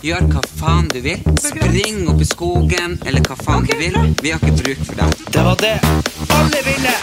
Gjør hva faen du vil. Spring opp i skogen, eller hva faen du vil. Vi har ikke bruk for deg. Det var det alle ville!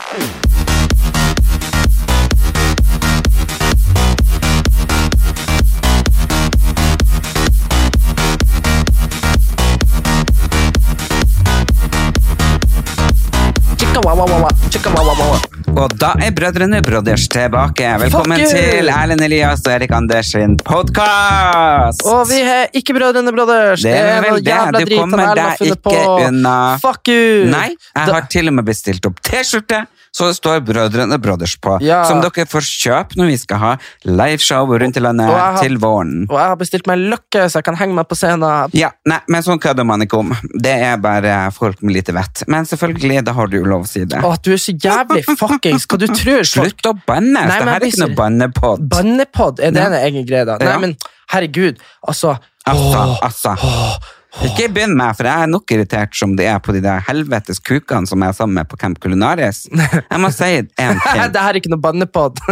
Chicka, wa, wa, wa, wa. Chicka, wa, wa, wa, wa. Og da er Brødrene Brothers tilbake. Velkommen Fuck til Erlend Elias og Erik Anders sin podkast! Og vi er ikke Brødrene Brothers. Det er vel det. Du kommer har deg ikke på. unna. Fuck you! Nei, jeg har til og med bestilt opp T-skjorte, så det står Brødrene Brothers på. Ja. Som dere får kjøpe når vi skal ha liveshow rundt i landet har- til våren. Og jeg har bestilt meg løkke, så jeg kan henge meg på scenen. Ja, nei, men sånn kødder man ikke om. Det er bare folk med lite vett. Men selvfølgelig, da har du jo lov å si det. Å, du er så jævlig fuckings Hva du tror folk Slutt å banne! Nei, Det her er ikke noe bannepod. Bannepod, er det Ja. en egen greie, da? Nei, men herregud, altså Altså, åh, altså. åh, Ikke begynn med, for jeg er nok irritert som det er på de der helvetes kukene som jeg er sammen med på Camp Culinaris. Jeg må si en ting. Det her er ikke noe bannepod.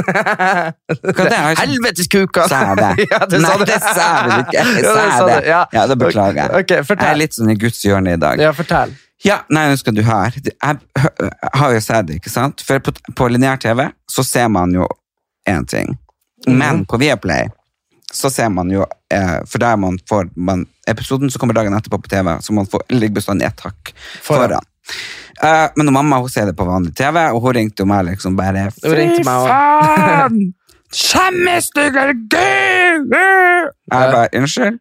Er? Helvetes kuka! Sa jeg det? ja, det Nei, sa det sa jeg ikke. Jeg Ja, sa det det. Ja. Ja, det beklager jeg. Okay, Jeg er litt sånn i Guds hjørne i dag. Ja, fortell. Ja, nei, nå skal du høre. Jeg har jo sett det, ikke sant? For på, på lineær TV så ser man jo én ting. Men Mhm. på Viaplay så ser man jo eh, For der man får man, Episoden som kommer dagen etterpå på TV, så man får, ligger bestandig ett hakk Foran. Eh, men mamma hun ser det på vanlig TV, og hun ringte jo meg liksom bare også. faen! Du, Gud! Jeg bare, unnskyld?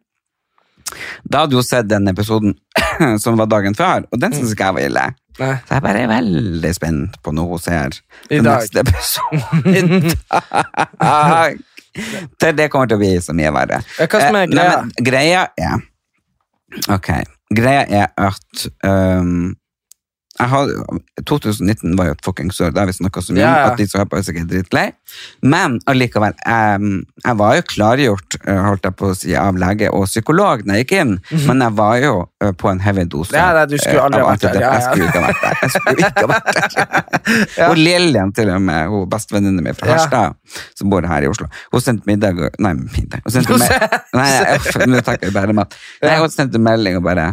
Da hadde hun sett den episoden som var dagen før, og den synes ikke jeg var ille. Nei. Så jeg bare er veldig spent på når hun ser I den dag. neste episoden. i dag. Det, det kommer til å bli så mye verre. Hva som er Eh, nei, greia? men greia er Ok. Greia er at um, jeg har, 2019 var jo et fuckings år, det har vi snakka så mye Ja, ja. at de som hører på er sikkert drittlei. Men allikevel, um, jeg var jo klargjort, uh, holdt jeg på å si, av lege og psykolog når jeg gikk inn, men jeg var jo uh, på en heavy dose. Ja, nei, du skulle uh, aldri vært der. Ja. Jeg skulle ikke ha vært der. Jeg skulle ikke ha vært der. Og Lillian, til og med, hun bestevenninna mi fra Ja. Herstad, som bor her i Oslo, hun sendte middag Nei, middag. Hun sendte me nei, nei, nå takker jeg bare mat. Nei, hun sendte melding og bare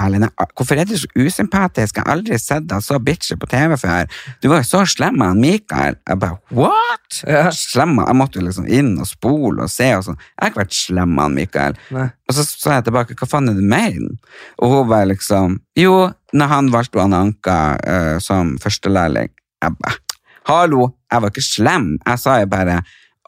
Erlend, hvorfor er du så usympatisk? Jeg har aldri sett deg så bitchy på TV før. Du var jo så slem med han Mikael. Jeg bare, what? Ja. Slem Jeg måtte jo liksom inn og spole og se og sånn. Jeg har ikke vært slem med han Mikael. Nei. Og så sa jeg tilbake, hva faen er det du mener? Og hun bare liksom, jo, når han valgte Anne Anka uh, som førstelærling, jeg bare, hallo, jeg var ikke slem. Jeg sa jo bare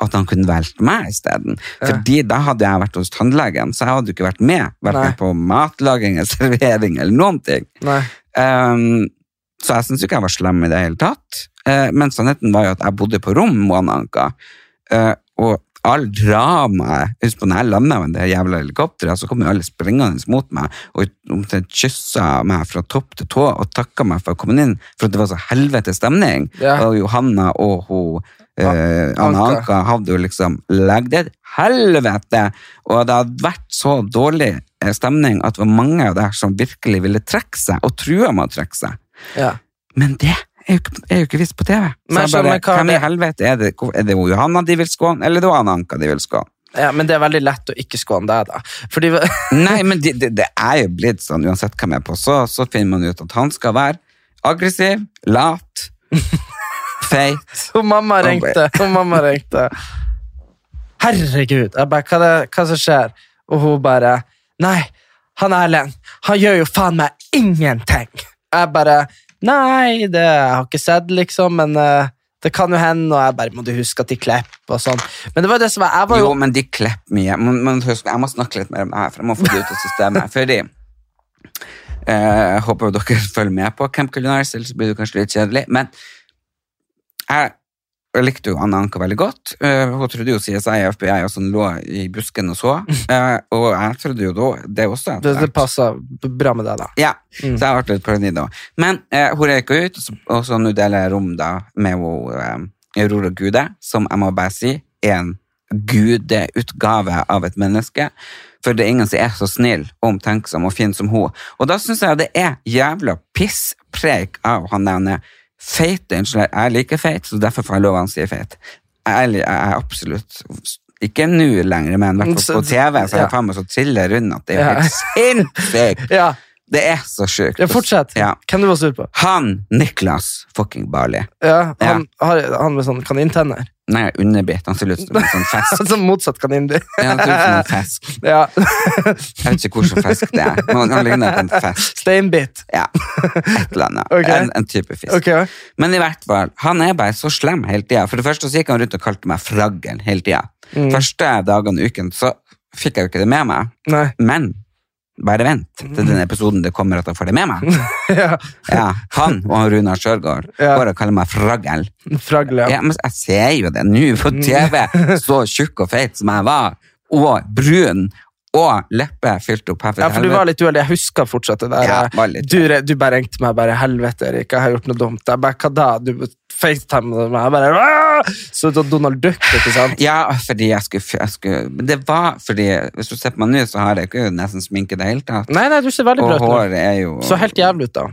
at han kunne valgt meg i stedet. Fordi da hadde jeg vært hos tannlegen, så jeg hadde jo ikke vært med, Vært Nei. på matlaging eller servering eller noen ting. Um, så jeg syns ikke jeg var slem i det hele tatt. Uh, men sannheten var jo at jeg bodde på rom med Anka. Uh, og all dramaet Husk på når jeg landa med det jævla helikopteret, så kom jo alle springende mot meg og omtrent kyssa meg fra topp til tå og takka meg for å komme inn, for det var så helvete stemning. Ja. Og Johanna og hun uh, Anna Anka. Hadde jo liksom lagd et helvete, og det hadde vært så dårlig eh, stemning at det var mange av der som virkelig ville trekke seg, og trua med å trekke seg. Ja. Men det er jo ikke, er jo ikke visst på TV. Så jeg bare, hvem i helvete er det? Er det Johanna de vil skåne, eller er det Anna Anka de vil skåne? ja, men det er veldig lett å ikke skåne deg, da. Fordi Nei, men det, det, det er jo blitt sånn, uansett hvem jeg er på, så, så finner man ut at han skal være aggressiv, lat, feit. Hun mamma ringte. Hun mamma ringte. Herregud. Jeg bare, hva, det, hva som skjer? Og hun bare Nei, han Erlend, han gjør jo faen meg ingenting. Jeg bare Nei, det jeg har ikke sett, liksom, men uh, det kan jo hende, og jeg bare Må du huske at de klipper og sånn. Men det var det som var Jeg var Jo, jo men de klipper mye. Men, men jeg må snakke litt mer om det her, for jeg må få det ut av systemet. Fordi eh, Jeg håper dere følger med på Camp Culinaris, ellers blir det kanskje litt kjedelig. Men jeg jeg likte jo Anne Anka veldig godt. Eh, hun trodde jo CSI og FBI og sånn lå i busken og så. Eh, og jeg trodde jo da det også. Det, det passa bra med deg, da. Ja, så jeg ble litt paranoid da. Men eh, hun røyka ut, og så- nå deler jeg rom da med hun, Aurora Gude, som jeg må bare si er en gudeutgave av et menneske. For det er ingen som er så snill, omtenksom og fin som hun. Og da syns jeg det er jævla pisspreik av han der feite Unnskyld, jeg er like feit, så derfor får jeg lov å si feit. Jeg er, jeg er absolutt ikke nå lenger, men på TV så er jeg faen meg så triller rundt at det er helt sinnssykt. Ja, Det er så sjukt. ja Fortsett. Ja. Hvem du var sur på? Han, Niklas fucking Barley. Ja, han, Har, han med sånn kanintenner. Nei, underbitt. Han ser ut som en sånn fisk. Sånn motsatt kanindyr. Ja, han ser ut som en fisk. Ja. Jeg vet ikke hvilken fisk det er, men han ligner på en fisk. Steinbit. Ja, et eller annet. Okay. En, en type fisk. Ok, Men i hvert fall, han er bare så slem hele tida. For det første så gikk han rundt og kalte meg fraggel hele tida. Mm. Første dagene i uken så fikk jeg jo ikke det med meg. Nei. Men bare vent til den episoden det kommer at jeg får det med meg. Ja. Ja, Han og Runar Sjørgaard Ja. går og kaller meg fraggel. Fragle. Ja, men jeg ser jo det nå på TV, så tjukk og feit som jeg var, og brun, og leppe fylt opp her Ja, for du var litt uheldig. Jeg husker fortsatt det der. Ja, du, du bare ringte meg bare 'helvete, Erik, jeg har gjort noe dumt'. Jeg bare 'hva da?' Du facetimet meg. Bare «Åh!» Så Donald Duck, ikke sant? Ja, fordi jeg skulle, jeg skulle det var fordi Hvis du ser på meg nå, så har jeg ikke nesten sminke i det hele tatt. Nei, nei, du ser veldig bra ut. nå. er jo Så helt jævlig ut, da.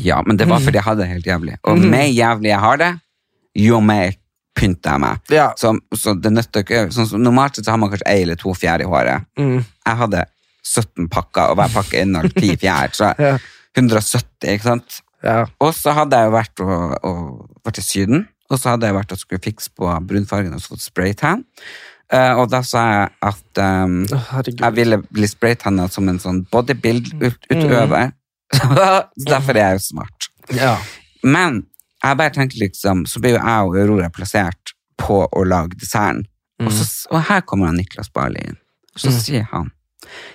Ja, men det var fordi jeg hadde det helt jævlig. Og mer jævlig jeg har det, jo mer pynter jeg meg. Ja. Så, så det nøtter ikke sånn, som Normalt så har man kanskje ei eller to fjær i håret. Mm. Jeg hadde 17 pakker, og hver pakke inneholdt 10 fjær. Så Ja. 170, ikke sant? Ja. Og så hadde jeg jo vært, og, og, vært i Syden, og så hadde jeg vært og skulle fikse på brunfargen og fått spraytan. Uh, og da sa jeg at um, oh, jeg ville bli spraytanna som en sånn bodybuild-utøver. Så Derfor er jeg jo smart. Ja. Men jeg bare tenkte liksom, så blir jo jeg og Aurora plassert på å lage desserten. Og, så, og her kommer han Niklas Barli inn. Og så sier han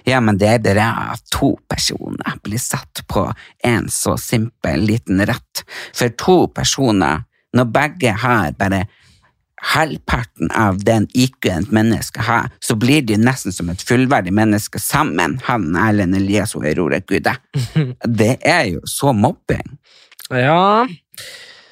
ja, men det er det at to personer blir satt på en så simpel liten rett. For to personer, når begge har bare halvparten av den IQ-en et menneske har, så blir de nesten som et fullverdig menneske sammen, han Erlend Elias og Aurora Gude. Det er jo så mobbing. ja.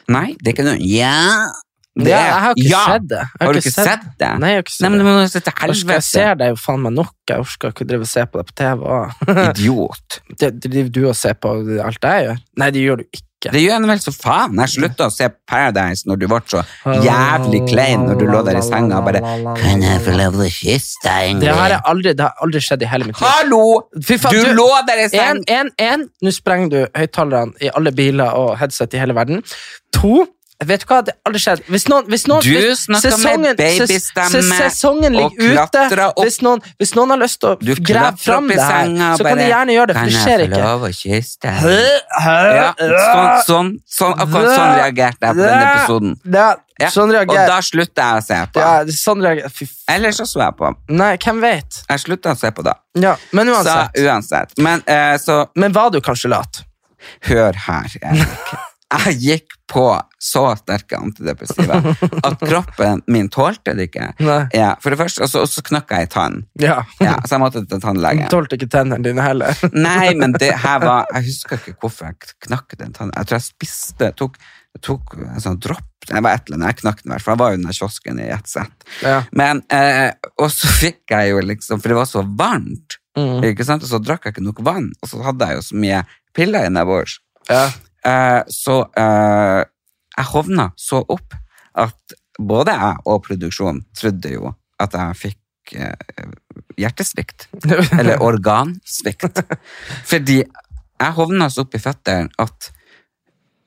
Nei, det er ikke noe Ja! Det Ja, jeg har ikke ja. sett det. Jeg Har du ikke sett det? Nei, jeg har ikke sett Nei, men det. Men, Jeg, ser det jo faen meg nok. Jeg orker ikke drive og se på det på TV. Idiot. Det driver du og ser på alt jeg gjør? Nei, det gjør du ikke. Det gjør en vel så faen. Jeg slutta å se Paradise når du ble så jævlig klein når du lå der i senga og bare Kan jeg få lov til å kysse deg? Det har, aldri, det har aldri skjedd i hele mitt liv. Hallo! Faen, Du du- lå der i senga! Én, en, en, nå sprenger du høyttalerne i alle biler og headset i hele verden. To, vet du hva, det har aldri skjedd. Hvis noen, hvis noen, Du snakka med babystemme sesongen og klatra opp. Hvis noen, hvis noen har lyst til å grave fram det her, så bare, kan de gjerne gjøre det, for det skjer Kan jeg ikke. få lov å kysse? Ja, sånn, sånn, sånn, akkurat sånn reagerte jeg på denne episoden. Ja, Ja, sånn Og da slutta jeg å se på. ja, sånn. Eller så så jeg på. Nei, hvem vet? Jeg slutta å se på da. Ja, men Så uansett. uansett. Men eh, så Men var du kanskje lat? hør her, Erik. Jeg gikk på så sterke antidepressiva at kroppen min tålte det ikke. Ja, for det første, og så, så knakk jeg i tann. Ja. Ja, så jeg måtte til tannlegen. Tålte ikke tennene dine heller. Nei, men det her var Jeg husker ikke hvorfor jeg knakk den tannen. Jeg tror jeg spiste tok, jeg tok en sånn dropp Jeg var et eller annet, jeg knakk den i hvert fall. Jeg var jo i den kiosken i ett sett. Ja. Men, eh, og så fikk jeg jo liksom For det var så varmt, Mm. ikke sant? og så drakk jeg ikke nok vann. Og så hadde jeg jo så mye piller innabords. Ja. Eh, så eh, jeg hovna så opp at både jeg og produksjonen trodde jo at jeg fikk eh, hjertesvikt. Eller organsvikt. Fordi jeg hovna så opp i føttene at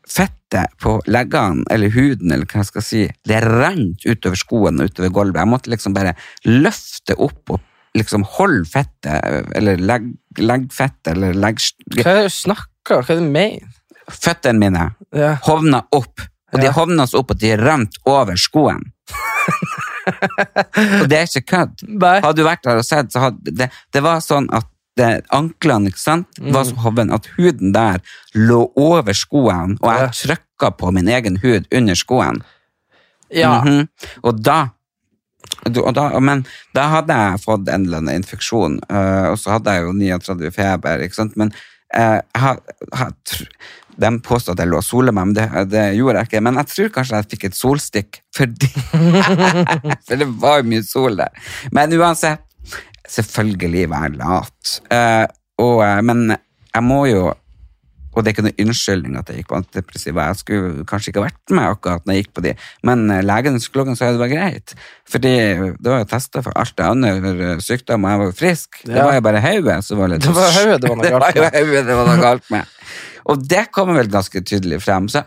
fettet på leggene, eller huden, eller hva jeg skal si, det rant utover skoene og utover gulvet. Jeg måtte liksom bare løfte opp og liksom holde fettet, eller legg, leggfettet, eller legg... Hva er snakker Hva er det du mener? Føttene mine Ja. hovna opp. Og de hovna så opp at de rant over skoen. og det er ikke kødd. Hadde du vært der og sett, så hadde det, det var sånn at det, anklene ikke sant, var så hoven at huden der lå over skoen, og jeg trykka på min egen hud under skoen. Ja. Mhm. Og da da, men da hadde jeg fått en eller annen infeksjon, eh, og så hadde jeg jo 39 feber, ikke sant? Men eh, jeg har, tr- de påstod at jeg lå og solet meg, men det, det gjorde jeg ikke. Men jeg tror kanskje jeg fikk et solstikk, fordi For det var jo mye sol der. Men uansett, selvfølgelig være lat. Uh, og, eh, men jeg må jo og det er ikke noe unnskyldning at jeg gikk på antidepressiva. Jeg skulle kanskje ikke vært med akkurat når jeg gikk på de, men eh, legen og psykologen sa det var greit. Fordi det var jo testa for alt det andre sykdom, og jeg var jo frisk. Det var jo bare hodet som var litt Det var hodet det var noe Det galt var med. Og det kommer vel ganske tydelig frem. Så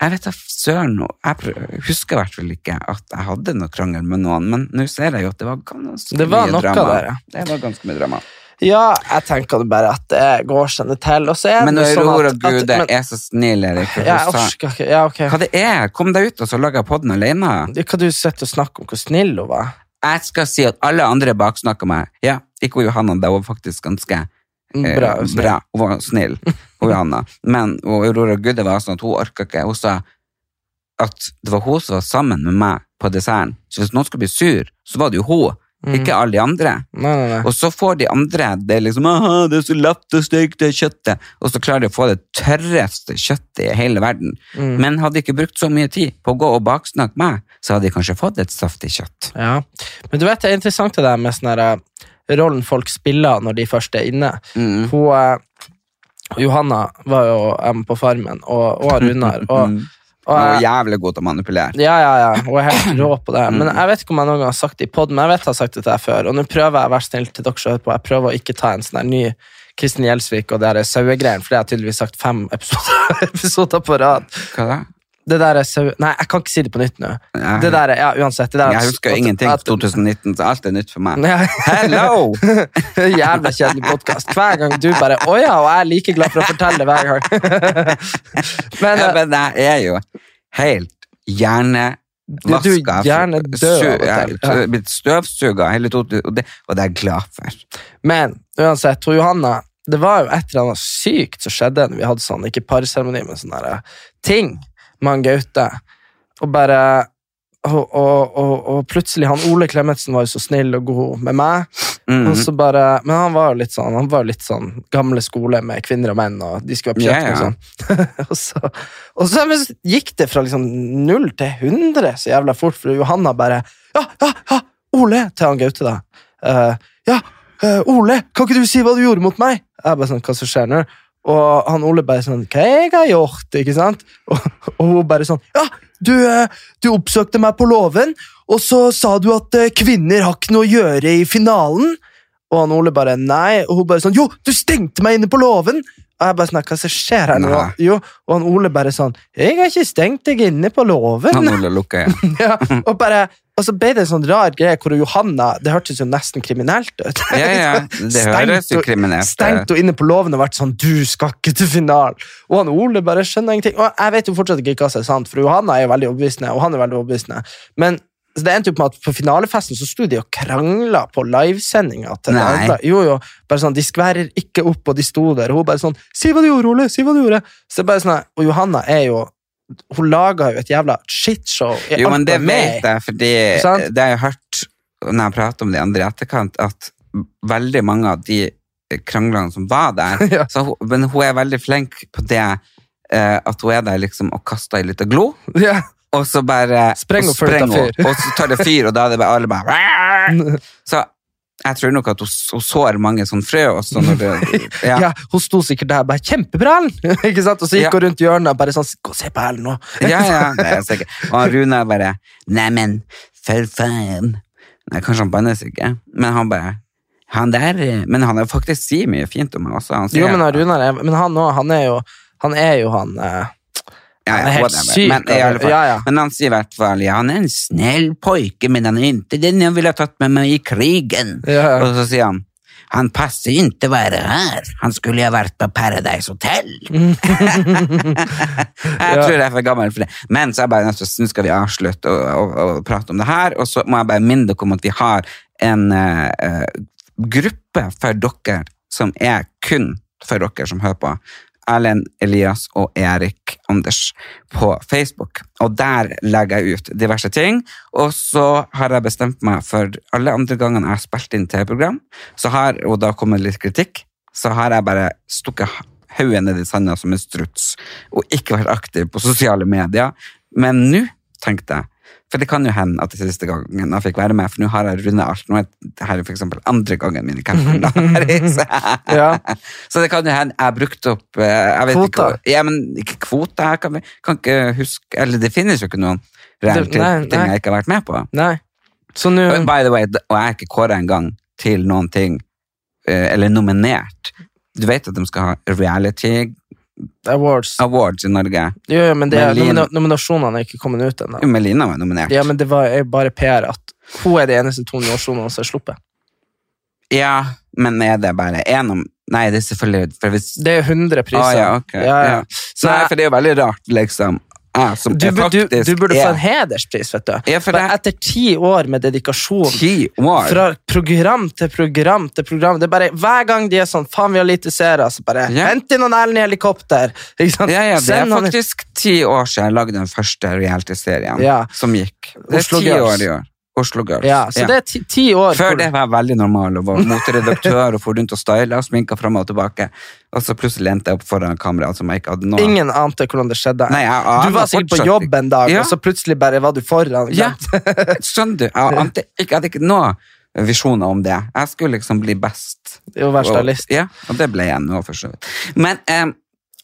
jeg vet da søren. Jeg husker i hvert fall ikke at jeg hadde noe krangel med noen, men nå ser jeg jo at det var ganske Det var mye drama. der, ja. Det var ganske mye drama. Ja, jeg tenker bare at det går seg til. Og så er Men det sånn at, at Gude men, er så snill, Erik. Ja, Jeg orsker ikke. Ja, ok. Hva det er? Kom deg ut, og så lager jeg podden alene. Hva du sitter og snakker om hvor snill hun var? Jeg skal si at alle andre baksnakker meg. Ja, ikke Johanna, det var faktisk ganske eh, Bra, snill. bra. Hun var snill, hun Johanna. Men og Aurora Gudde var sånn at hun orka ikke. Hun sa at det var hun som var sammen med meg på desserten. Så hvis noen skulle bli sur, så var det jo hun, Mm. ikke alle de andre. Nei, nei, nei. Og så får de andre det er liksom, «Aha, det er så lett og stygt, det kjøttet, og så klarer de å få det tørreste kjøttet i hele verden. Mm. Men hadde de ikke brukt så mye tid på å gå og baksnakke meg, så hadde de kanskje fått et saftig kjøtt. Ja. Men du vet, det er interessant det der med sånn her, eh, rollen folk spiller når de først er inne. Mm. Hun, eh, Johanna var jo um, på Farmen, og, og Runar. Og, Mm. og var jeg, jævlig god til å manipulere. ja, ja, ja, hun er helt rå på det. Mm. Men jeg vet ikke om jeg noen gang har sagt det i podden, men jeg vet jeg har sagt det til deg før. Og nå prøver jeg å være snill til dere som hører på. Jeg prøver å ikke ta en sånn ny Kristin Gjelsvik og det der sauegreiene, for det har jeg tydeligvis sagt fem episoder, episoder på rad. Hva da? Det der er sau... Nei, jeg kan ikke si det på nytt nå. Ja. Det der er, ja, uansett. Det der, Jeg husker at- ingenting fra 2019, så alt er nytt for meg. Hello! Jævla kjedelig podkast. Hver gang du bare Å ja, og jeg er like glad for å fortelle det hver gang. Men, Ja, eh, men jeg er jo helt er hjernedød av og ja. er blitt støvsuga hele 2000, og det, og det er jeg glad for. men uansett, hun Johanna Det var jo et eller annet sykt som skjedde når vi hadde sånn, ikke parseremoni, men sånne der, ting med han Gaute. Og bare og, og, og, og plutselig han Ole Klemetsen var jo så snill og god med meg. Mm. Og så bare, men han var jo litt sånn Han var litt sånn gamle skole med kvinner og menn, og de skulle ha Ja, Yeah, yeah. og sånn. og så, så gikk det fra liksom null til 100 så jævla fort, for Johanna bare Ja, ja, ja! Ole! Til han Gaute, da. Uh, ja, uh, Ole, kan ikke du si hva du gjorde mot meg? Jeg bare sånn, hva som skjer nå? Og han Ole bare sånn Hva jeg har gjort? Ikke sant? Og, og hun bare sånn Ja, du, eh, du oppsøkte meg på låven, og så sa du at eh, kvinner har ikke noe å gjøre i finalen. Og han Ole bare nei, og hun bare sånn Jo, du stengte meg inne på låven! Og jeg bare sånn, hva som skjer her nå? Jo, og han Ole bare sånn Jeg har ikke stengt deg inne på låven! Han Ole lukka igjen. ja, og bare og så ble det en sånn rar greie hvor Johanna Det hørtes jo nesten kriminelt ut. Ja, ja, det høres jo og- kriminelt ut. Stengt henne inne på låven og vært sånn 'Du skal ikke til finalen!' Og han Ole bare skjønner ingenting. Og jeg vet jo fortsatt ikke hva som er sant, for Johanna er jo veldig overbevisende, og han er veldig overbevisende. Men så det endte jo på at på finalefesten så sto de og krangla på livesendinga. Jo, jo, bare sånn, De skværer ikke opp, og de sto der, og hun bare sånn 'Si hva du gjorde, Ole! Si hva du gjorde!' Så det er bare sånn, Og Johanna er jo Hun laga jo et jævla shitshow. i Jo, alt men det vet jeg, fordi Sant? det har jeg hørt når jeg prater om de andre i etterkant, at veldig mange av de kranglene som var der Ja. så hun, Men hun er veldig flink på det eh, at hun er der liksom og kaster i litt glo. Ja. og så bare Spreng og og følger sprenger og så tar det fyr, og da er det bare alle bare Så jeg tror nok at hun, hun sår mange sånne frø også det Ja. Ja, Hun sto sikkert der bare 'Kjempebra, Ellen!' Ikke sant? Og så gikk Ja. hun rundt hjørnet og bare sånn 'Gå og se på Ellen nå'. ja, ja det er sikkert. Og Rune bare Neimen, for faen. Nei, kanskje han bannes ikke, men han bare han der, Men han er faktisk sier mye fint om meg også. Han sier, Jo, men Runar men han han er jo Han er jo han eh, ja, han er helt syk, Men, ja, ja. han sier i hvert fall ja, han er en snill pojke, men han er ikke den jeg ville tatt med meg i krigen. Og så sier han han passer ikke å være her. Han skulle ha vært på Paradise Hotel. jeg tror jeg er for gammel for det. Men så er jeg bare nødt til nå skal vi avslutte og, og, og prate om det her, og så må jeg bare minne dere om at vi har en uh, gruppe for dere som er kun for dere som hører på. Erlend, Elias og Erik Anders på Facebook, og der legger jeg ut diverse ting. Og så har jeg bestemt meg for alle andre gangene jeg har spilt inn TV-program, så har, og da kommet litt kritikk, så har jeg bare stukket hodet ned i sanda som en struts, og ikke vært aktiv på sosiale medier. Men nå tenkte jeg, for det kan jo hende at det siste gangen jeg fikk være med, for nå har jeg rundet alt. Nå er det for eksempel andre gangen min i campen. Ja. Så det kan jo hende jeg har brukt opp eh, jeg vet Kvoter. Ikke, ja, men ikke kvota. Jeg kan, kan ikke huske Eller det finnes jo ikke noen reelle ting jeg ikke har vært med på. Nei. Så nå By the way, og jeg er ikke kåra engang til noen ting, eh, eller nominert. Du vet at de skal ha reality Awards. awards i Norge. Jo, jo, men det er, Men nomina nominasjonene er ikke kommet ut ennå. Melina var nominert. Ja, men det var bare PR at hun er de eneste to nominasjonene som er sluppet. Ja, men er det bare én om Nei, det er selvfølgelig hvis, Det er 100 priser. Ah, ja, okay. Ja, ja. ja. Så Nei, for det er jo veldig rart, liksom. Jeg, som du, er bur- du, faktisk du burde få er en hederspris, vet du. Ja, det- etter ti år med dedikasjon ti år. fra program til program til program. Det er bare, Hver gang de er sånn 'faen, vi har lite seere', så bare Ja. 'hent inn noen Erlend i helikopter'. Ja, ja, det er faktisk ti år siden jeg lagde den første reality-serien som gikk. Det er ti år i år. Oslo Girls. Ja, så det er ti, ti år. Før det var jeg veldig normal og var moteredaktør og for rundt og styla og sminka fram og tilbake. Og så plutselig lente jeg opp foran kamera som jeg ikke hadde noe Ingen ante hvordan det skjedde. Nei, jeg aner du var sikkert på jobb en dag, Ja. og så plutselig bare var du foran. Ja, skjønner du? Jeg ante jeg hadde ikke noe visjoner om det. Jeg skulle liksom bli best. Og- av list. Ja, og det ble jeg nå, for så vidt. Men, eh,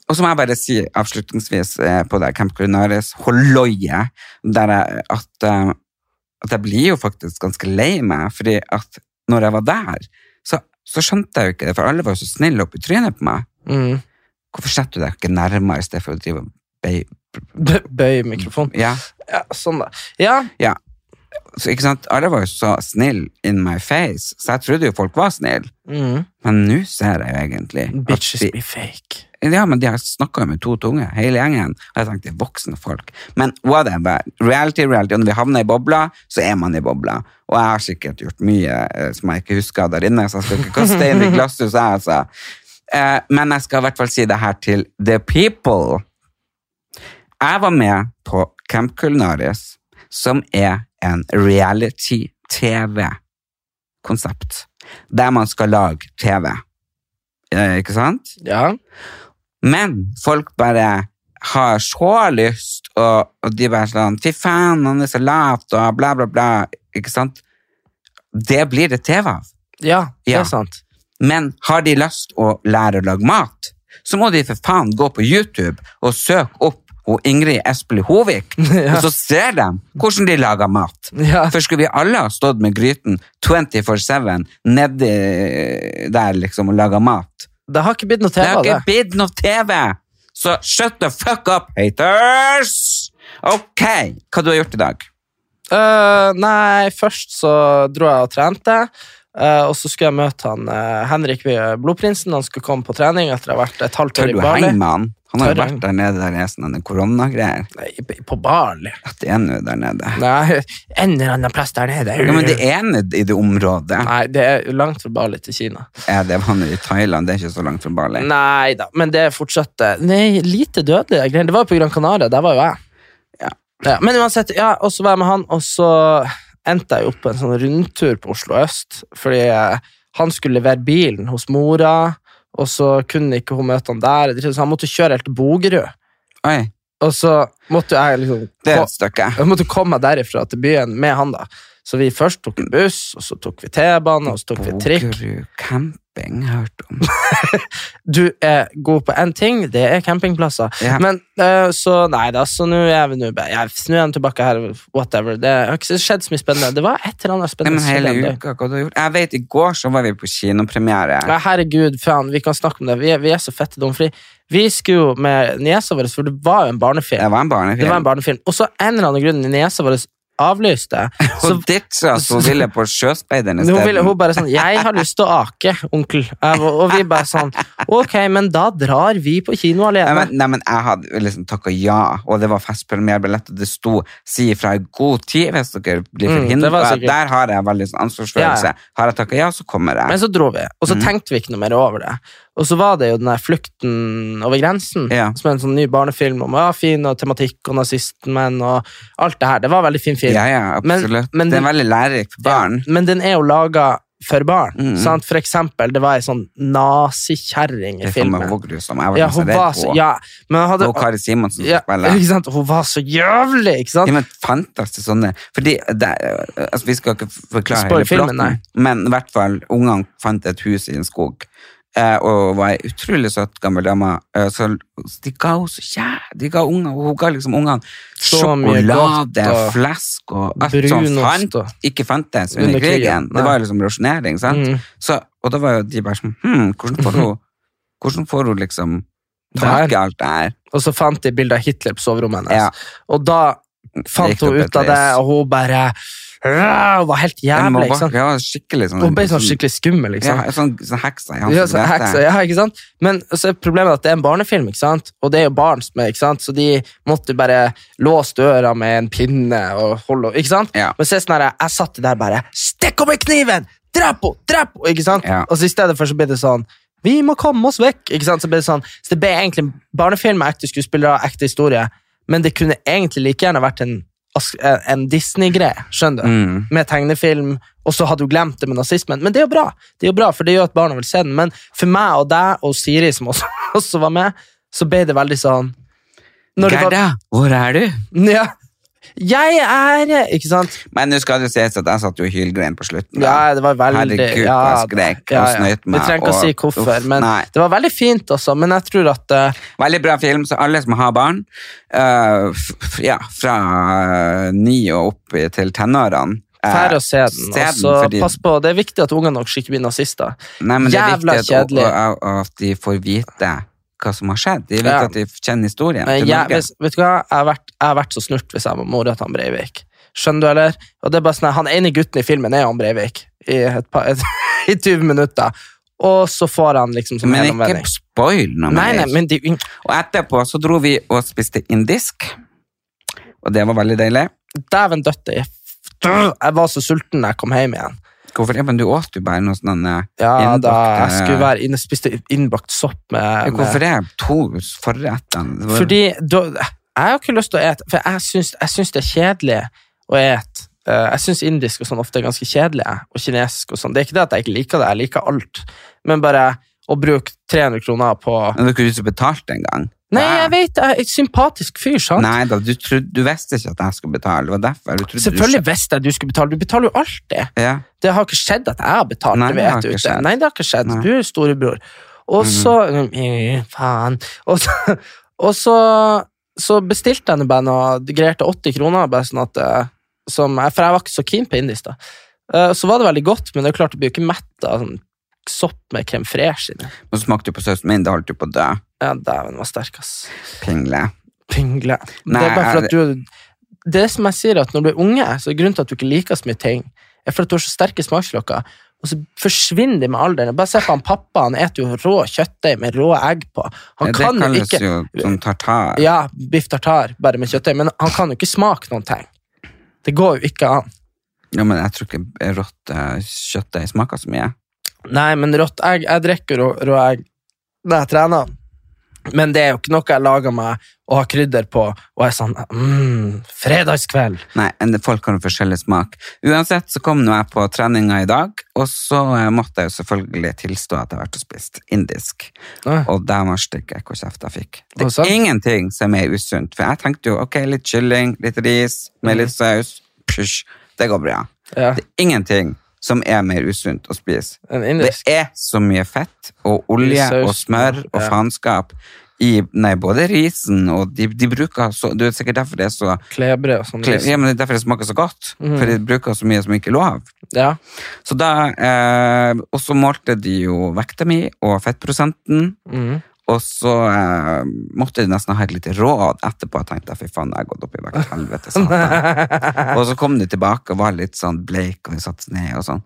og så må jeg bare si avslutningsvis eh, på det Camp Culinaris holloie, der jeg, at, eh, at jeg blir jo faktisk ganske lei meg, fordi at når jeg var der, så, så skjønte jeg jo ikke det, for alle var jo så snille oppi trynet på meg. Mm. Hvorfor setter du deg ikke nærmere i stedet for å drive og bøy? Bø- Bøy mikrofonen. Ja, Ja, sånn da. Ja, så ikke sant, alle var jo så snille in my face, så jeg trodde jo folk var snille. mm. Men nå ser jeg jo egentlig at bitches de, be fake. Ja, men de har snakka med to tunge, hele gjengen. Og jeg tenkte voksne folk. Men whatever. Reality, reality. Og når vi havner i bobla, så er man i bobla. Og jeg har sikkert gjort mye eh, som jeg ikke husker der inne, så jeg skal ikke kaste inn i glasshus, jeg, altså. Eh, men jeg skal i hvert fall si det her til the people. Jeg var med på Camp Culinaris, som er en reality-TV-konsept. Der man skal lage TV. Eh, ikke sant? Ja. Men folk bare har så lyst, og, og de bare sånn Fy faen, han er så lavt, og bla, bla, bla. Ikke sant? Det blir det TV av. Ja, det Ja. er sant. Men har de lyst å lære å lage mat, så må de for faen gå på YouTube og søke opp og Ingrid Espelid Hovik, og så ser de hvordan de lager mat. Ja. For skulle vi alle ha stått med gryten 24-7 nedi der liksom og laga mat, Det har ikke blitt noe TV har av det. ikke blitt noe TV! Så shut the fuck up, haters! Ok, hva du har gjort i dag? Uh, nei, først så dro jeg og trente. Uh, og så skulle jeg møte han uh, Henrik Blodprinsen. Han skulle komme på trening etter å ha vært et halvt år i du Bali. med han? Har jo vært der nede der det er sånne koronagreier. På Bali. At det er nå der nede. Nei, en eller annen plass der nede. Ja, men det er nede i det området. Nei, det er langt fra Bali til Kina. Ja, det var nå i Thailand, det er ikke så langt fra Bali. Nei da, men det fortsatt eh, Nei, lite dødelige greier. Det var jo på Gran Canaria, der var jo jeg. Ja. Ja, men uansett, ja, og så var jeg med han, og så endte jeg opp på en sånn rundtur på Oslo øst, fordi eh, han skulle levere bilen hos mora, og så kunne ikke hun møte han der, så han måtte kjøre helt til Bogerud. Oi, Og så måtte jeg liksom det er et stykke. jeg måtte komme meg derifra til byen med han, da. Så vi først tok en buss, og så tok vi T-bane, og så tok vi trikk. Bogerud camping, har hørt om. Du er god på én ting, det er campingplasser. Ja. Men eh, så Nei da, så nå er vi nå tilbake her, whatever. Det har ikke skjedd så mye spennende. Det var et eller annet spennende. Nei, men hele uka, hva du har gjort? Jeg vet, i går så var vi på kinopremiere. Ja, herregud, faen, vi kan snakke om det. Vi er, vi er så fette dumme. Vi skulle jo med niesa vår, for det var jo en barnefilm. Det var en barnefilm. Det var en barnefilm. Og så en eller annen grunn niesa vår avlyste. Så Og ditcha så ville på Sjøspeideren i Hun, ville, hun bare sånn 'Jeg har lyst til å ake, onkel'. Og vi bare sånn Ok, men da drar vi på kino Nei, men, nei, men jeg hadde liksom takka ja, og det var festpremierebillett, og det sto 'si ifra i god tid' hvis dere blir Mm, Og sikkert. Der har jeg veldig sånn ansvarsfølelse. Ja, Har jeg takka ja, så kommer jeg. Men så dro vi, og så Mm. tenkte vi ikke noe mer over det. Og så var det jo den der Flukten over grensen, Ja. som er en sånn ny barnefilm om ja, fin og tematikk og nazistmenn og alt det her. Det var en veldig fin film. ja, ja, Men- absolutt. men det er den- veldig lærerik for barn. Ja, men den er jo laga for barn. Mm. Sant? For eksempel, det var ei sånn nazikjerring i er filmen. Jeg var Ja, hun var så, ja, men hadde, Og Kari Simonsen som ja, ikke sant? Hun var så jævlig, ikke sant? Ja, men fantastisk sånne Fordi det, altså, Vi skal ikke forklare hele filmen, plotten, men i hvert fall ungene fant et hus i en skog. Eh, Og var ei utrolig søt gammel dame. eh, Så de ga henne så jæ... De ga ungene, hun ga liksom ungene sjokolade, flesk og alt brunost fant, og- ikke fantes under krigen. Det var liksom rasjonering, sant? Mm. Så, og da var jo de bare sånn Hm, hvordan får hun Hvordan får hun liksom tak i alt det her? Og så fant de bilde av Hitler på soverommet hennes. Ja. Og da fant hun ut av det, og hun bare Hun var helt jævlig. ikke sant? Ja, skikkelig sånn Hun ble sånn skikkelig skummel. sant? Ja, sånn, sånn heksa Ja, sånn heksa, ja, ikke sant? Men så er problemet at det er en barnefilm, ikke sant? og det er jo barn som er, ikke sant? så de måtte bare låse døra med en pinne og holde ikke sant? Ja. Men så er sånn her, jeg satt der bare Stikk med kniven! Drep henne! Drep henne! Ikke sant? Ja. Og så i stedet for så ble det sånn Vi må komme oss vekk! Ikke sant? Så ble det sånn Så det ble egentlig en barnefilm med ekte skuespillere, ekte historie, men det kunne egentlig like gjerne vært en, en Disney-greie, skjønner du? Mm. med tegnefilm, og så hadde du glemt det med nazismen. Men det er jo bra, det er jo bra, for det gjør at barna vil se den. Men for meg og deg og Siri, som også, også var med, så ble det veldig sånn var- Gerda, hvor er du? Ja. Jeg er Ikke sant? Men nå skal det sies at jeg satt jo og hylgrein på slutten. da. Ja, det var veldig Herregud, ja, jeg skrek og snøyt meg. Vi trenger ikke å si hvorfor, Uff, men nei. det var veldig fint også. Men jeg tror at uh, Veldig bra film, så alle som har barn, uh, ja, fra eh, ni og opp til tenårene eh, Fær å se den. se Og så fordi- pass på, det er viktig at ungene deres ikke blir nazister. Nei, men det er viktig at, kjedelig. at de får vite hva som har skjedd. De vet Ja. at de kjenner historien Men jeg, hvis, vet du hva? Jeg har, vært, jeg har vært så snurt hvis jeg var mora til han Breivik. Skjønner du, eller? Og det er bare sånn, Han ene gutten i filmen er han Breivik i, et par, et, i 20 minutter. Og så får han liksom som Men ikke spoil noe Nei, mer. nei, men de, Og etterpå så dro vi og spiste indisk, og det var veldig deilig. Dæven døtte, jeg var så sulten da jeg kom hjem igjen. Hvorfor det? Men du åt jo bare noe sånn eh, Ja, da jeg skulle eh, være inne, spiste innbakt sopp med, Hvorfor er det? To forretter? Fordi da, Jeg har ikke lyst til å ete, for jeg syns, jeg syns det er kjedelig å ete. Eh, jeg syns indisk og sånn ofte er ganske kjedelig, og kinesisk og sånn. Det er ikke det at jeg ikke liker det, jeg liker alt. Men bare å bruke 300 kroner på Men du kunne ikke betalt engang. Nei, jeg vet, jeg er et sympatisk fyr, sant? Nei da, du, trodde, du visste ikke at jeg skulle betale. Det var derfor. Du Selvfølgelig du visste jeg du skulle betale. Du betaler jo alltid. Ja. Det har ikke skjedd at jeg har betalt. Nei, det vet har du ikke. Nei, det har ikke skjedd. Nei. Du er storebror. Og så mm, Faen. Og så, og så, så bestilte jeg bare noe greier til 80 kroner, bare sånn at eh, som, For jeg var ikke så keen på indisk, da. Eh, Så var det veldig godt, men det er klart du blir jo ikke mett av sånn sopp med crème fraîche inni. Og så smakte du på sausen min, da holdt du på å dø. Ja, dæven, var sterk, ass. Pingle. Pingle. Nei, det er bare for at du Det som jeg sier, at når du er unge, så er grunnen til at du ikke liker så mye ting, er for at du har så sterke smakslokker. Og så forsvinner de med alderen. Bare se på han pappa, han eter jo rå kjøttdeig med rå egg på. Han Ja, det kan jo kalles jo sånn tartar. Ja, biff tartar, bare med kjøttdeig, men han kan jo ikke smake noen ting. Det går jo ikke an. Ja, men jeg tror ikke rått uh, kjøttdeig smaker så mye. Nei, men rått egg Jeg drikker rå, rå egg når jeg trener. Men det er jo ikke noe jeg lager meg og har krydder på og er sånn mm, Fredagskveld! Nei, folk har jo forskjellig smak. Uansett så kom nå jeg på treninga i dag, og så eh, måtte jeg jo selvfølgelig tilstå at jeg har vært og spist indisk. Nei. Og der stikker jeg hvor kjeft jeg fikk. Det Å, er ingenting som er usunt, for jeg tenkte jo ok, litt kylling, litt ris, med litt saus, pysj, det går bra. Ja, Det er ingenting som er mer usunt å spise. Det er så mye fett og olje og smør og ja. faenskap i nei, både risen og de, de bruker så Det er sikkert derfor det er så Klebre og sånn. kle- ja, men det er derfor det smaker så godt. Mhm. For de bruker så mye som ikke er lov. Ja. Så da, eh, Og så målte de jo vekta mi og fettprosenten. Mhm. Og så eh, måtte de nesten ha et lite råd etterpå. Jeg tenkte fy faen, jeg har gått opp i vekt. Helvete, satan. og så kom de tilbake og var litt sånn bleik, og vi satte ned og sånn.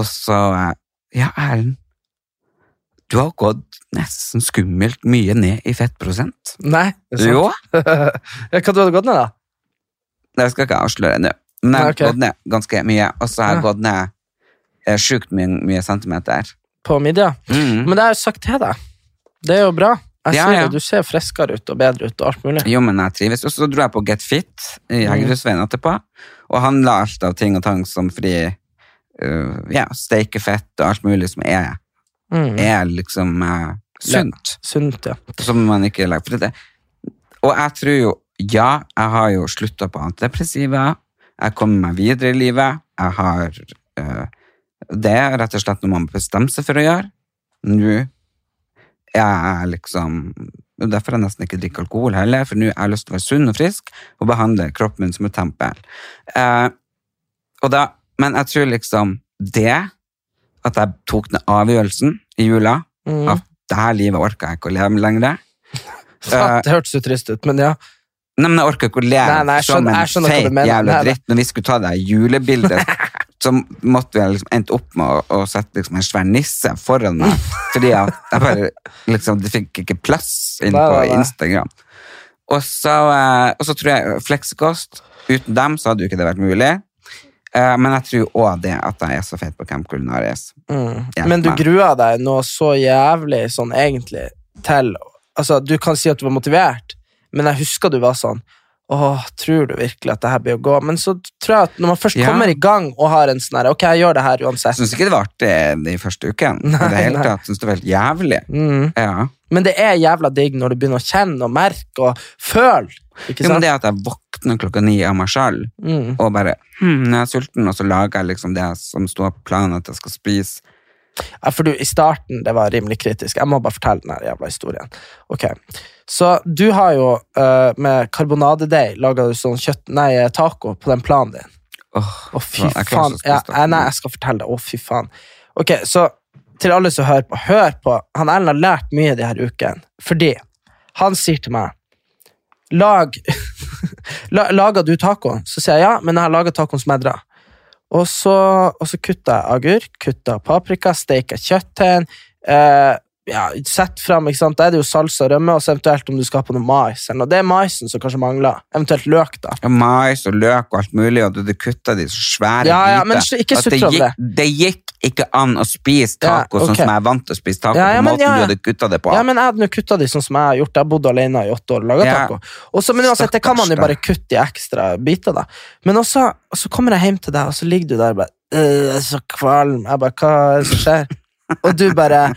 Og så eh, Ja, Erlend. Du har gått nesten skummelt mye ned i fettprosent. Nei, det er sant. Jo, Ja, Hva du hadde gått ned, da? det skal ikke jeg avsløre ennå. Men jeg har okay. gått ned ganske mye, og så har jeg Ja. gått ned eh, sjukt mye, mye centimeter. På midja? Mm. Men det har jeg sagt til deg. Det er jo bra. Jeg Ja, ser ja. det, Du ser friskere ut og bedre ut og alt mulig. Jo, men jeg trives. Og så dro jeg på Get Fit i Heggerhusveien etterpå, og handla alt av ting og tang som fri uh, ja, steikefett og alt mulig som er, Mm. er liksom uh, sunt. Sunt, ja. Som man ikke legger for det. Og jeg tror jo, ja, jeg har jo slutta på antidepressiva, jeg kommer meg videre i livet, jeg har uh, Det er rett og slett noe man bestemmer seg for å gjøre. Nå er liksom og Derfor har jeg nesten ikke drikker alkohol heller, for nå har jeg lyst til å være sunn og frisk og behandle kroppen min som et tempel. Eh, og da, men jeg tror liksom det at jeg tok den avgjørelsen i jula, Mm. at det her livet orker jeg ikke å leve med lenger. Faen, det hørtes jo trist ut, men ja. Nei, men jeg orker ikke å leve Nei, nei, skjønner, som en jeg feit jævla dritt. Når vi skulle ta det julebildet, så måtte vi liksom endt opp med å, sette liksom en svær nisse foran meg, fordi at jeg bare liksom, det fikk ikke plass inn på. Instagram. Og så, eh, og så tror jeg fleksekost, uten dem så hadde jo ikke det vært mulig. Eh, men jeg tror også det at jeg er så feit på Camp Culinaris. Mm. Men du grua deg noe så jævlig sånn egentlig til Altså, du kan si at du var motivert, men jeg husker du var sånn Åh, tror du virkelig at det her blir å gå? Men så tror jeg at når man først Ja. kommer i gang og har en sånn her Ok, jeg gjør det her uansett. syns ikke det var artig de første ukene. Nei, det hele tatt. Jeg synes det var helt jævlig. Mm. Ja. Men det er jævla digg når du begynner å kjenne og merke og føle. Ikke Jo, men det at jeg våkner klokka ni av meg sjøl Mm. og bare hm, jeg er sulten, og så lager jeg liksom det som står på planen at jeg skal spise. Ja, for du, I starten det var rimelig kritisk. Jeg må bare fortelle den jævla historien. Ok, Så du har jo uh, med karbonadedeig laga sånn kjøtt, nei, taco på den planen din. Åh, Å, fy jeg faen. Ja, eh, nei, jeg skal fortelle deg. Å, fy faen. Ok, så til alle som hører på, hør på. Han Ellen har lært mye de her ukene. Fordi han sier til meg Lag Lager du taco? Så sier jeg ja, men jeg har laga tacoen drar. Og så, og så kutter jeg agurk, kutter paprika, steker kjøtt til. Eh, ja, Sett fram, ikke sant? Da er det jo salsa og rømme, og så eventuelt om du skal ha på noe mais. eller noe. Det er maisen som kanskje mangler. Eventuelt løk, da. Ja, mais og løk og alt mulig, og du kutta de så svære Ja, ja, men biter. ikke det gikk, det gikk ikke an å spise taco Ja, sånn som jeg er vant til å spise taco, Ja, ja, på måten du hadde kutta det på. Ja, men jeg hadde nå kutta de sånn som jeg har gjort. Jeg har bodd alene i åtte år og laga taco. Også, men uansett, det kan man jo bare kutte i ekstra biter, da. Men også, så kommer jeg hjem til deg, og så ligger du der og bare «Øh, Jeg er så kvalm. Jeg bare Hva er det som skjer? Og du bare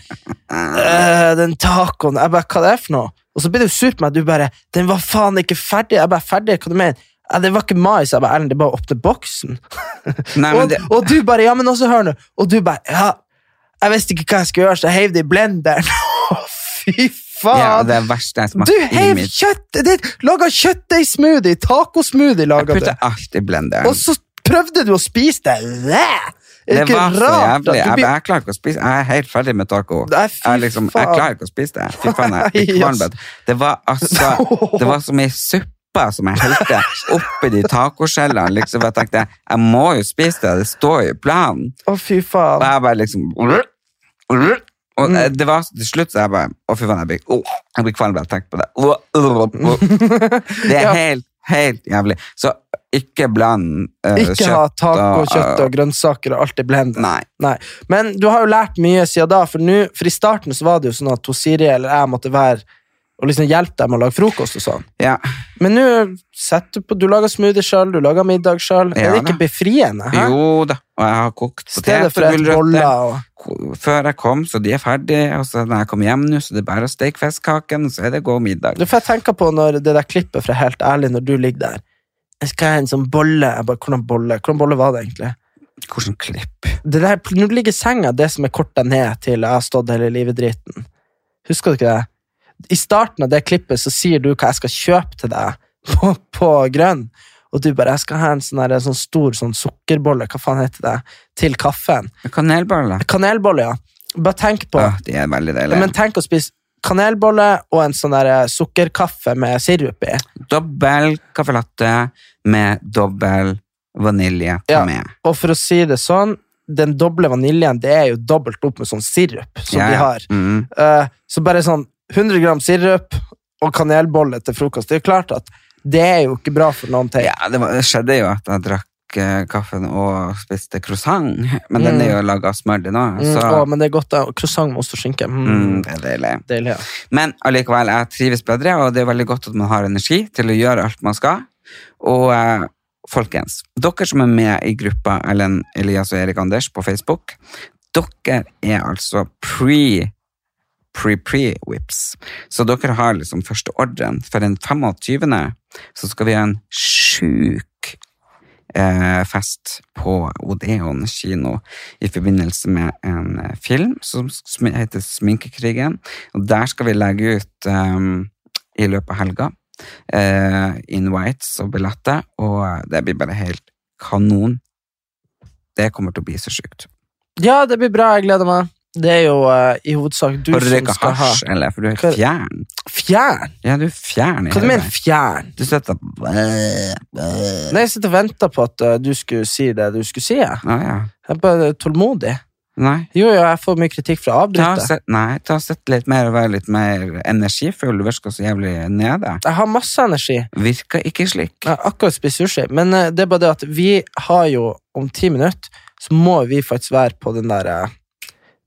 «Øh, Den tacoen. Jeg bare Hva det er for noe? Og så blir du sur på meg. Du bare Den var faen ikke ferdig. Jeg bare Ferdig? Hva du mener «Ja, Det var ikke mais. Jeg bare Erlend, det er bare å åpne boksen. Nei, men og, det, og du bare Ja, men også hør nå. Og du bare Ja, jeg visste ikke hva jeg skulle gjøre, så jeg heiv det i blenderen. Fy faen! ja, det er verste jeg Du smakte i heiv kjøttet ditt! Laga kjøttdeigsmoothie! Tacosmoothie laga du. Jeg putter alt i blenderen. Og så prøvde du å spise det! Det ikke var så jævlig. Jeg, Jeg, jeg klarer ikke å spise Jeg er helt ferdig med taco. Nei, Jeg, liksom, jeg klarer ikke å spise det. Fy faen, jeg blir kvalm. Det var altså Det var som ei suppe som jeg helte oppi de tacoskjellene. Liksom, jeg tenkte jeg må jo spise det, det står jo i planen. Å, fy Og faen. jeg bare liksom og eh, det var til slutt så jeg bare Å, fy faen, jeg blir, oh, jeg blir kvalm av å tenke på det. Det er helt, helt jævlig. Så ikke bland eh, Ikke ha kjøtt taco, og- kjøtt og grønnsaker og alt i blender. Nei. Nei. Men du har jo lært mye siden da, for, nu, for i starten så var det jo sånn at Siri eller jeg måtte være og liksom hjelpe deg med å lage frokost og sånn. Ja. Men nå setter du på Du lager smoothie sjøl, du lager middag sjøl. er det ikke befriende? Hæ? Jo da, og jeg har kokt potetgulrøtter og før jeg kom, så de er ferdige. Og så når jeg kom hjem nå, så det er bare å steke fiskekaken, så er det god middag. Du får jeg tenke på når det der klippet fra Helt ærlig, når du ligger der. Jeg skal ha en sånn bolle. Jeg bare, Hvordan bolle Hvordan bolle var det egentlig? Hvordan klipp? Det der, når du ligger i senga, det som er korta ned til 'jeg har stått hele livet-driten'. Husker du ikke det? I starten av det klippet så sier du hva jeg skal kjøpe til deg på, på grønn. Og du bare 'jeg skal ha en sånn, sånn stor sånn sukkerbolle', hva faen heter det, til kaffen. Kanelbolle? Kanelbolle, ja. Bare tenk på Ja, de er veldig Ja, deilige. Men tenk å spise kanelbolle og en sånn der sukkerkaffe med sirup i. Dobbel caffè latte med dobbel vanilje Ja. med. Og for å si det sånn, den doble vaniljen, det er jo dobbelt opp med sånn sirup som Ja, de har. Mm. Uh, så bare sånn 100 gram sirup og kanelbolle til frokost. Det er klart at det er jo ikke bra for noen ting. Ja, det, var, det skjedde jo at jeg drakk eh, kaffen og spiste croissant, men den Mm. er jo laga av smør det nå, Mm, men det er godt, da. Croissant med ost og skinke. Mm, mm, det er deilig. Deilig, ja. Men allikevel, jeg trives bedre, og det er veldig godt at man har energi til å gjøre alt man skal. Og eh, folkens, dere som er med i gruppa Ellen Elias og Erik Anders på Facebook, dere er altså pre pre-pre-whips. Så dere har liksom første ordren. For den 25. så skal vi ha en sjuk eh, fest på Odeon kino i forbindelse med en eh, film som heter Sminkekrigen. Og der skal vi legge ut um, i løpet av helga eh, invites og billetter, og det blir bare helt kanon. Det kommer til å bli så sjukt. ja, det blir bra. Jeg gleder meg. Det er jo uh, i hovedsak du som skal hasj, ha eller? For du er Hva- fjern. Fjern? Ja, du er fjern Hva du mener fjern? Du sitter Nei, jeg sitter og venter på at uh, du skulle si det du skulle si. Jeg Ah, ja. Jeg er bare tålmodig. Nei. Jo, jo, jeg får mye kritikk fra avbryte avbryter. nei, ta og sett litt mer og være litt mer energifull. Du virker så jævlig nede. Jeg har masse energi. Virker ikke slik. Jeg har akkurat spist sushi, men eh, det er bare det at vi har jo om ti minutter, så må vi faktisk være på den der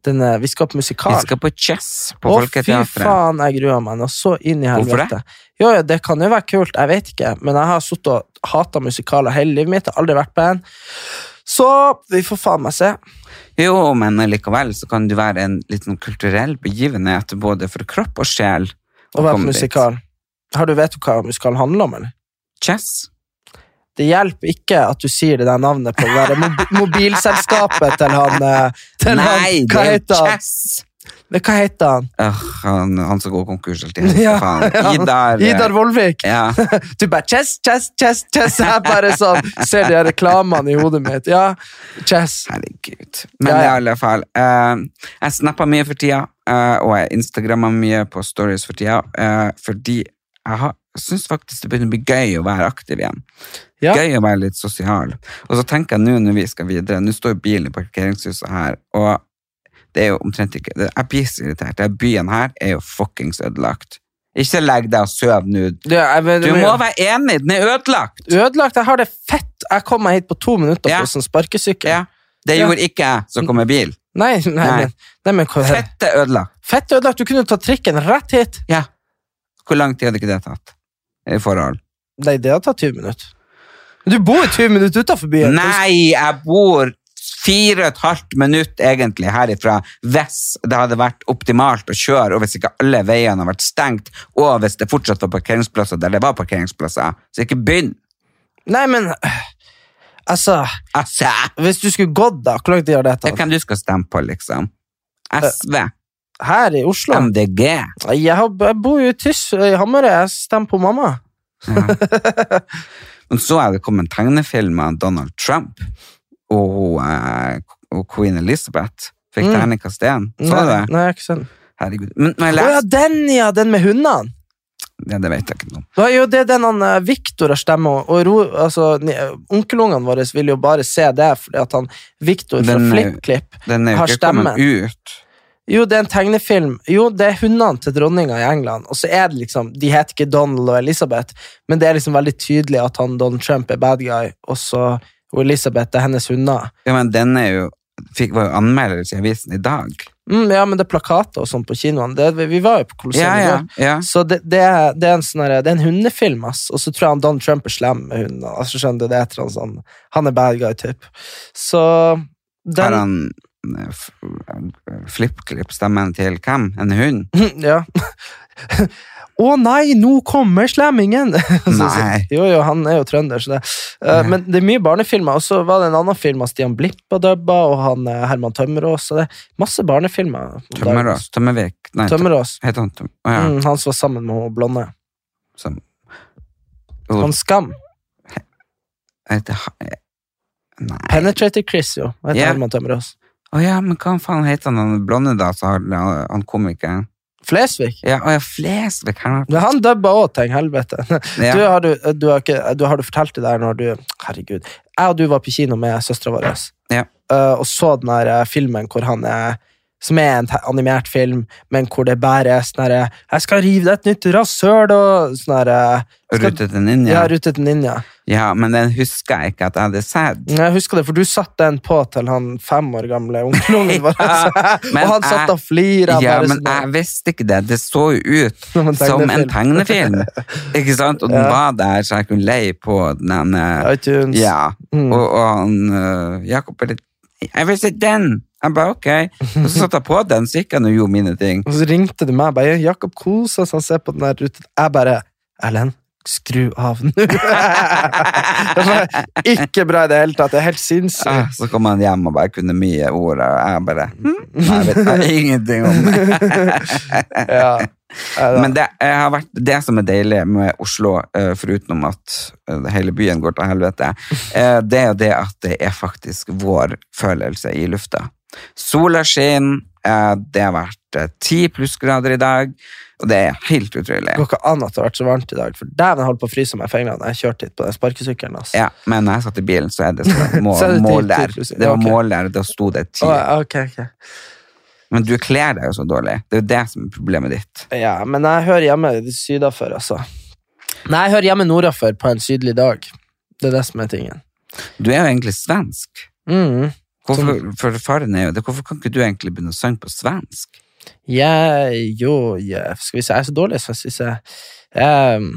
den, eh, Vi skal på Vi skal på Chess på Å, fy faen, jeg gruer meg nå så inn i Hvorfor det? Jo, jo, det kan jo være kult, jeg vet ikke, men jeg har sittet og hata musikaler hele livet mitt, har aldri vært på en. Så vi får faen meg se. Jo, men likevel så kan du være en liten kulturell begivenhet både for kropp og sjel. Å være på dit. musikal. Har du vet du hva musikalen handler om, eller? Chess? Det hjelper ikke at du sier det der navnet på det der mobilselskapet til han eh, til Nei, han, det Hva er jo heter han? Chess! Men Hva heter han? Uh, han, han som går konkurs hele tiden. Ja, ja. Idar. eh, Idar Vollvik. Ja. Du bare chess, chess, chess, chess. Jeg bare sånn ser de reklamene i hodet mitt. Ja, chess. Herregud. Men i alle fall. Uh, jeg snapper mye for tida, uh, og jeg instagrammer mye på stories for tida, fordi jeg har syns faktisk det begynner å bli gøy å være aktiv igjen. Ja. Gøy å være litt sosial. Og så tenker jeg nå når vi skal videre, nå står bilen i parkeringshuset her, og det er jo omtrent ikke Jeg blir så irritert. Byen her er jo fuckings ødelagt. Ikke legg deg og søv nå. Du, Du må være enig, den er ødelagt! Ødelagt. Jeg har det fett. Jeg kom meg hit på to minutter Ja. på sånn sparkesykkel. Ja. Det gjorde ikke jeg som kom med bil. Nei, nei, Nei. Men, nei, men Fett er ødelagt. Fett ødelagt. Du kunne ta trikken rett hit. Ja. Hvor lang tid hadde ikke det tatt? I forhold? Nei, det har tatt 20 minutter. Du bor 20 minutter utenfor byen. Nei, jeg bor fire og et halvt minutt egentlig herifra hvis det hadde vært optimalt å kjøre, og hvis ikke alle veiene har vært stengt, og hvis det fortsatt var parkeringsplasser der det var parkeringsplasser. Så ikke begynn. Nei, men Altså, Altså, hvis du skulle gått, da, hvor lang tid har det tatt? hvem du skal stemme på, liksom. SV, Her i Oslo? MDG. Jeg, har, jeg bor jo i Tyss, i Hammerøy. Jeg stemmer på mamma. Men så er det kommet en tegnefilm av Donald Trump og, og Queen Elizabeth. Fikk Mm. terningkast én. Så Nei, det? nei, ikke den. Herregud. Men når jeg jeg ja, den, ja! Den med hundene. Det, Det vet jeg ikke noe om. Det er jo det den han, eh, Victor har stemme, og, ro, altså, onkelungene våre vil jo bare se det, fordi at han Victor fra FlippKlipp har stemmen. Den er jo ikke kommet ut. Jo, det er en tegnefilm. Jo, det er hundene til dronninga i England. Og så er det liksom, De heter ikke Donald og Elizabeth, men det er liksom veldig tydelig at han Donald Trump er bad guy, og så og Elizabeth er hennes hunder. Ja, men den er jo fikk, var jo anmeldelse i avisen i dag. Mm, ja, men det er plakater og sånn på kinoene. Det, vi var jo på Colosseum Ja, ja, ja. Så det, det, er, det, er en sånn det er en hundefilm, ass. Og så tror jeg han Donald Trump er slem med hunden. Altså, skjønner du, det er et eller annet sånn Han er bad guy, typ. Så Har den han eh, flippklipp stemmen til hvem? En hund? Ja. Å nei, nå kommer slemmingen! Nei. Jo, jo, han er jo trønder, så det Uh, Men det er mye barnefilmer. Og så var det en annen film av Stian Blipp og dubba, og han eh, Herman Tømmerås. Og det er masse barnefilmer. Tømmerås? Tømmervik? Nei, Tømmerås. heter han Tøm... Å ja. Mm, han som var sammen med hun blonde. Som, Han Skam. heter ha- Nei. Penetrator Chris, jo. Heter yeah. Herman Tømmerås. Å ja, men hva faen heter han, den blonde da, så har han, han komikeren? Flesvig. Ja, å ja, Flesvig. Han har han dubba òg tenk helvete. Ja. Du, har, du, du, har ikke, du har du fortalt det der når du Herregud. Jeg og du var på kino med søstera vår Ja. eh, og så den der eh, filmen hvor han er som er en animert film, men hvor det bare er sånn herre 'Jeg skal rive deg et nytt rasshøl' og sånn herre skal- Rutete ninja. Ja, Rutete ninja. Ja, men den husker jeg ikke at jeg hadde sett. Jeg husker det, for du satte den på til han fem år gamle onkelungen var. Ja, og han satt og flira. Ja, men sånn, jeg visste ikke det. Det så jo ut Som en som en tegnefilm. Ikke sant? Og den Ja. var der, så jeg kunne leie på den iTunes. Ja. Mm. Og, og han Jakob Jakob litt Jeg vil se den! Jeg bare ok. Og så satte jeg på den, så gikk han og gjorde mine ting. Og så ringte du meg bare 'Jakob koser seg, han ser på den der ruten'. Jeg bare 'Erlend, skru av nå'. ikke bra i det hele tatt. Det er helt Ah, sinnssykt. Så kom han hjem og bare kunne mye ord, og jeg bare hm, Jeg vet jeg ingenting om det. Ja. Men det, vært, det som er deilig med Oslo, eh, foruten at eh, hele byen går til helvete, eh, det er jo det at det er faktisk vår følelse i lufta. Sola skinner, det har vært eh, ti plussgrader i dag, og det er helt utrolig. Det går ikke an at det har vært så varmt i dag, for dæven, jeg holdt på å fryse meg i fingrene da jeg kjørte hit på den sparkesykkelen. Altså. Ja, men når jeg satt i bilen, så er det sånn mål, Så det mål der. Det var mål der, da sto det ti. Okay, ok. Men du kler deg jo så dårlig. Det er jo det som er problemet ditt. Ja, men jeg hører hjemme sydafor, altså. Nei, jeg hører hjemme nordafor på en sydlig dag. Det er det som er tingen. Du er jo egentlig svensk. Mm. Hvorfor, for faren er jo det, hvorfor kan ikke du egentlig begynne å synge på svensk? Jeg, jo, jeg, skal vi se, jeg er så dårlig, så syns jeg, jeg,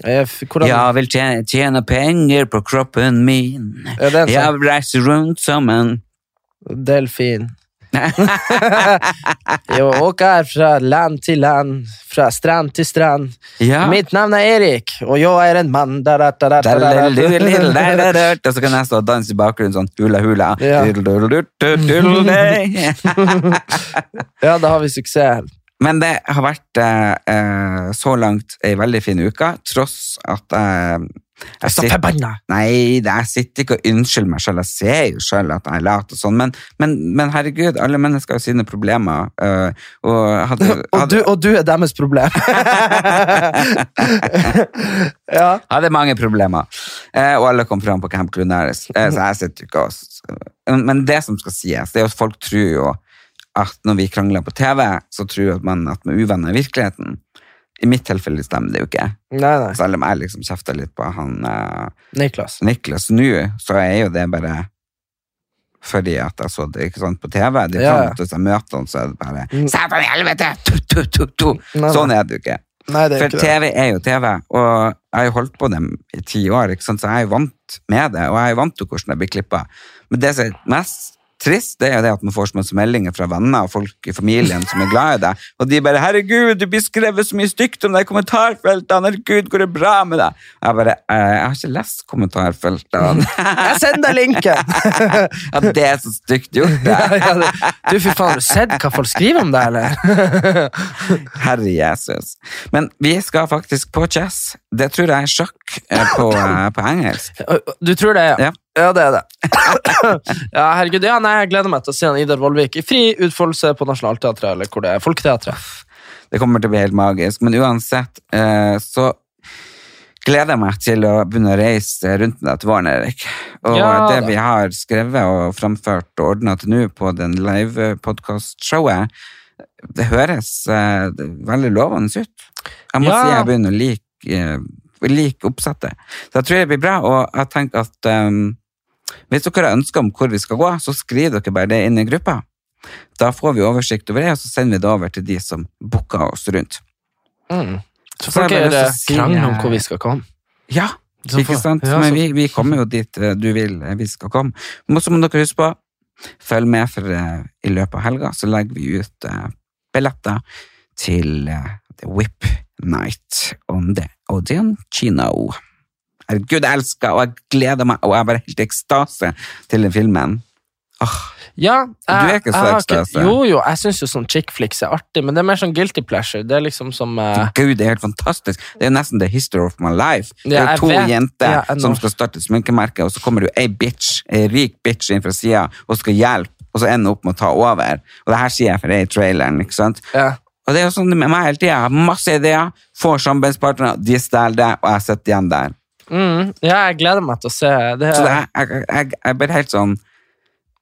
jeg hvordan, Jeg vil tjene, tjene penger på kroppen min. Ja, Jeg vil reise rundt som en delfin. Jo, åker fra land til land, fra strand til strand. Ja. Mitt navn er Erik, og jeg er en mann. Da, da, da. Og så kan jeg stå og danse i bakgrunnen sånn hula hula. Ja. Ja, da har vi suksess. Men det har vært eh, eh, så langt ei veldig fin uke, tross at jeg Jeg så forbanna! Nei, jeg sitter ikke og unnskylder meg selv. Jeg ser jo selv at jeg er lat og sånn, men, men, men herregud, alle mennesker har sine problemer. øh, og hadde, Og du, og du er deres problem. ja. hadde mange problemer. Eh, og alle kom fram på Camp Clunaris, Eh, så jeg sitter ikke og men, men det som skal sies, det er at folk tror jo at når vi krangler på TV, så tror man at vi er uvenner i virkeligheten. I mitt tilfelle stemmer det jo ikke. Nei, nei. Selv om jeg liksom kjefter litt på han uh, Niklas. Niklas nå, så er jo det bare fordi at jeg så det ikke sant, på TV. De Ja, ja. Hvis jeg møter han, så er det bare Mm. Satan i helvete! Tu, tu, tu, tu. Nei. Sånn er det jo ikke. Nei, det er For ikke det. TV er jo TV, og jeg har jo holdt på dem i ti år, ikke sant? så jeg er jo vant med det, og jeg er jo vant til hvordan det blir klippa. Men det som er mest trist, det er jo det at man får så masse meldinger fra venner og folk i familien som er glad i deg, og de bare 'Herregud, du blir skrevet så mye stygt om deg i kommentarfeltene! Herregud, går det bra med deg?' Og jeg bare «Eh, 'Jeg har ikke lest kommentarfeltene.' Jeg sender linken! ja, det er så stygt gjort. det. ja, ja, du, fy faen, har du sett hva folk skriver om deg, eller? Herre Jesus. Men vi skal faktisk på chess. Det tror jeg er sjakk eh, på, eh, på engelsk. Du tror det, ja? Ja. Det er det. ja, herregud, ja, nei, Jeg gleder meg til å se han Idar Vollvik i fri utfoldelse på Nationaltheatret, eller hvor det er Folketeatret. Det kommer til å bli helt magisk. Men uansett eh, så gleder jeg meg til å begynne å reise rundt med deg til våren, Erik. Og Ja, det vi har skrevet og framført og ordna til nå på den live-podkast-showet, det høres eh, det veldig lovende ut. Jeg må Ja. si jeg begynner å like, eh, like oppsettet. Så jeg tror det blir bra, og jeg tenker at um, hvis dere har ønsker om hvor vi skal gå, så skriver dere bare det inn i gruppa. Da får vi oversikt over det, og så sender vi det over til de som booker oss rundt. Så Så folk er det krangler om eh, hvor vi skal komme. Ja, ikke sant? Men vi, vi kommer jo dit eh, du vil eh, vi skal komme. Men så må dere huske på, følg med for i løpet av helga, så legger vi ut billetter til The Whip Night on the Odeon Kino. Herregud, jeg elsker, og jeg gleder meg, og jeg er bare helt i ekstase til den filmen. Oh. Ja, er ikke så jeg ekstase? ekstase. Jo, jo, jeg syns jo sånn chick flicks er artig, men det er mer sånn guilty pleasure. Det er liksom som uh... Gud, det er helt fantastisk. Det er nesten the history of my life. Det er to vet. jenter Ja, som skal starte et sminkemerke, og så kommer det jo ei bitch, ei rik bitch inn fra sida og skal hjelpe, og så ender opp med å ta over. Og det her sier jeg for det er i traileren, ikke sant? ja. Og det er jo sånn med meg hele tida. Jeg har masse ideer, får samarbeidspartnere, de stjeler det, og jeg sitter igjen der. Mm, ja, jeg gleder meg til å se det. Så det er, jeg, jeg, jeg, jeg blir helt sånn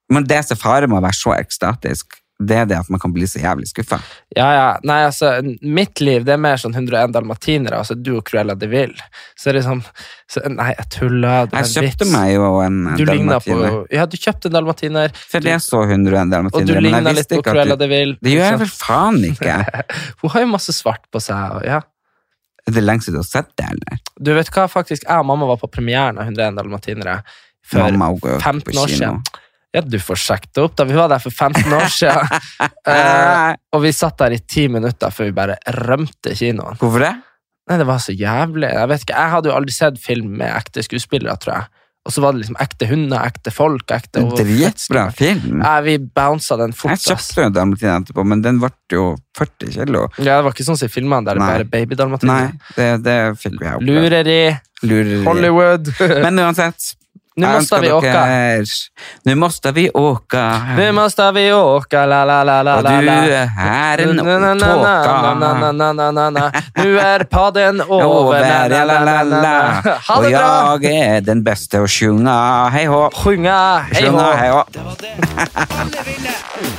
Men det som er fare med å være så ekstatisk, det er det at man kan bli så jævlig skuffa. Ja, ja. Nei, altså, mitt liv det er mer sånn 101 dalmatinere. Altså, du og Cruella de Vil. Så er det sånn så, Nei, jeg tuller. Det var Jeg en kjøpte meg jo en Du dalmatiner. på. Ja, du kjøpte en dalmatiner. For jeg så 101 Og du dalmatinere, men jeg litt visste på ikke at du de Vil. Det gjør jeg vel faen ikke. Hun har jo masse svart på seg. Ja. Er det lenge siden du har sett det, eller? Du vet hva, faktisk, jeg og mamma var på premieren av 101 dalmatinere for Mamma hun går 15 på år siden. Ja, du får sjekke det opp, da. Vi var der for 15 år siden. uh, og vi satt der i ti minutter før vi bare rømte kinoen. Hvorfor det? Nei, det var så jævlig. Jeg vet ikke, jeg hadde jo aldri sett film med ekte skuespillere, tror jeg. Og så var det liksom ekte hunder, ekte folk, ekte dritbra film. Ja, vi bounsa den fort, Jeg kjøpte jo en dalmatiner etterpå, men den ble jo 40 kilo. Ja, det var ikke sånn som i filmene der det Nei. bare baby babydalmatiner. Nei, det, det fikk vi oppleve. Lureri, Lureri. Hollywood. Men uansett, Nå jeg måste vi åka. Nu måste vi åka. Nu måste vi åka, la la la la la du är en na. Nu er padden na, la, la, la. det bra! jeg er den beste å sjunga. Hej hå. Sjunga, hei Sjunga, var det. hå. Moderne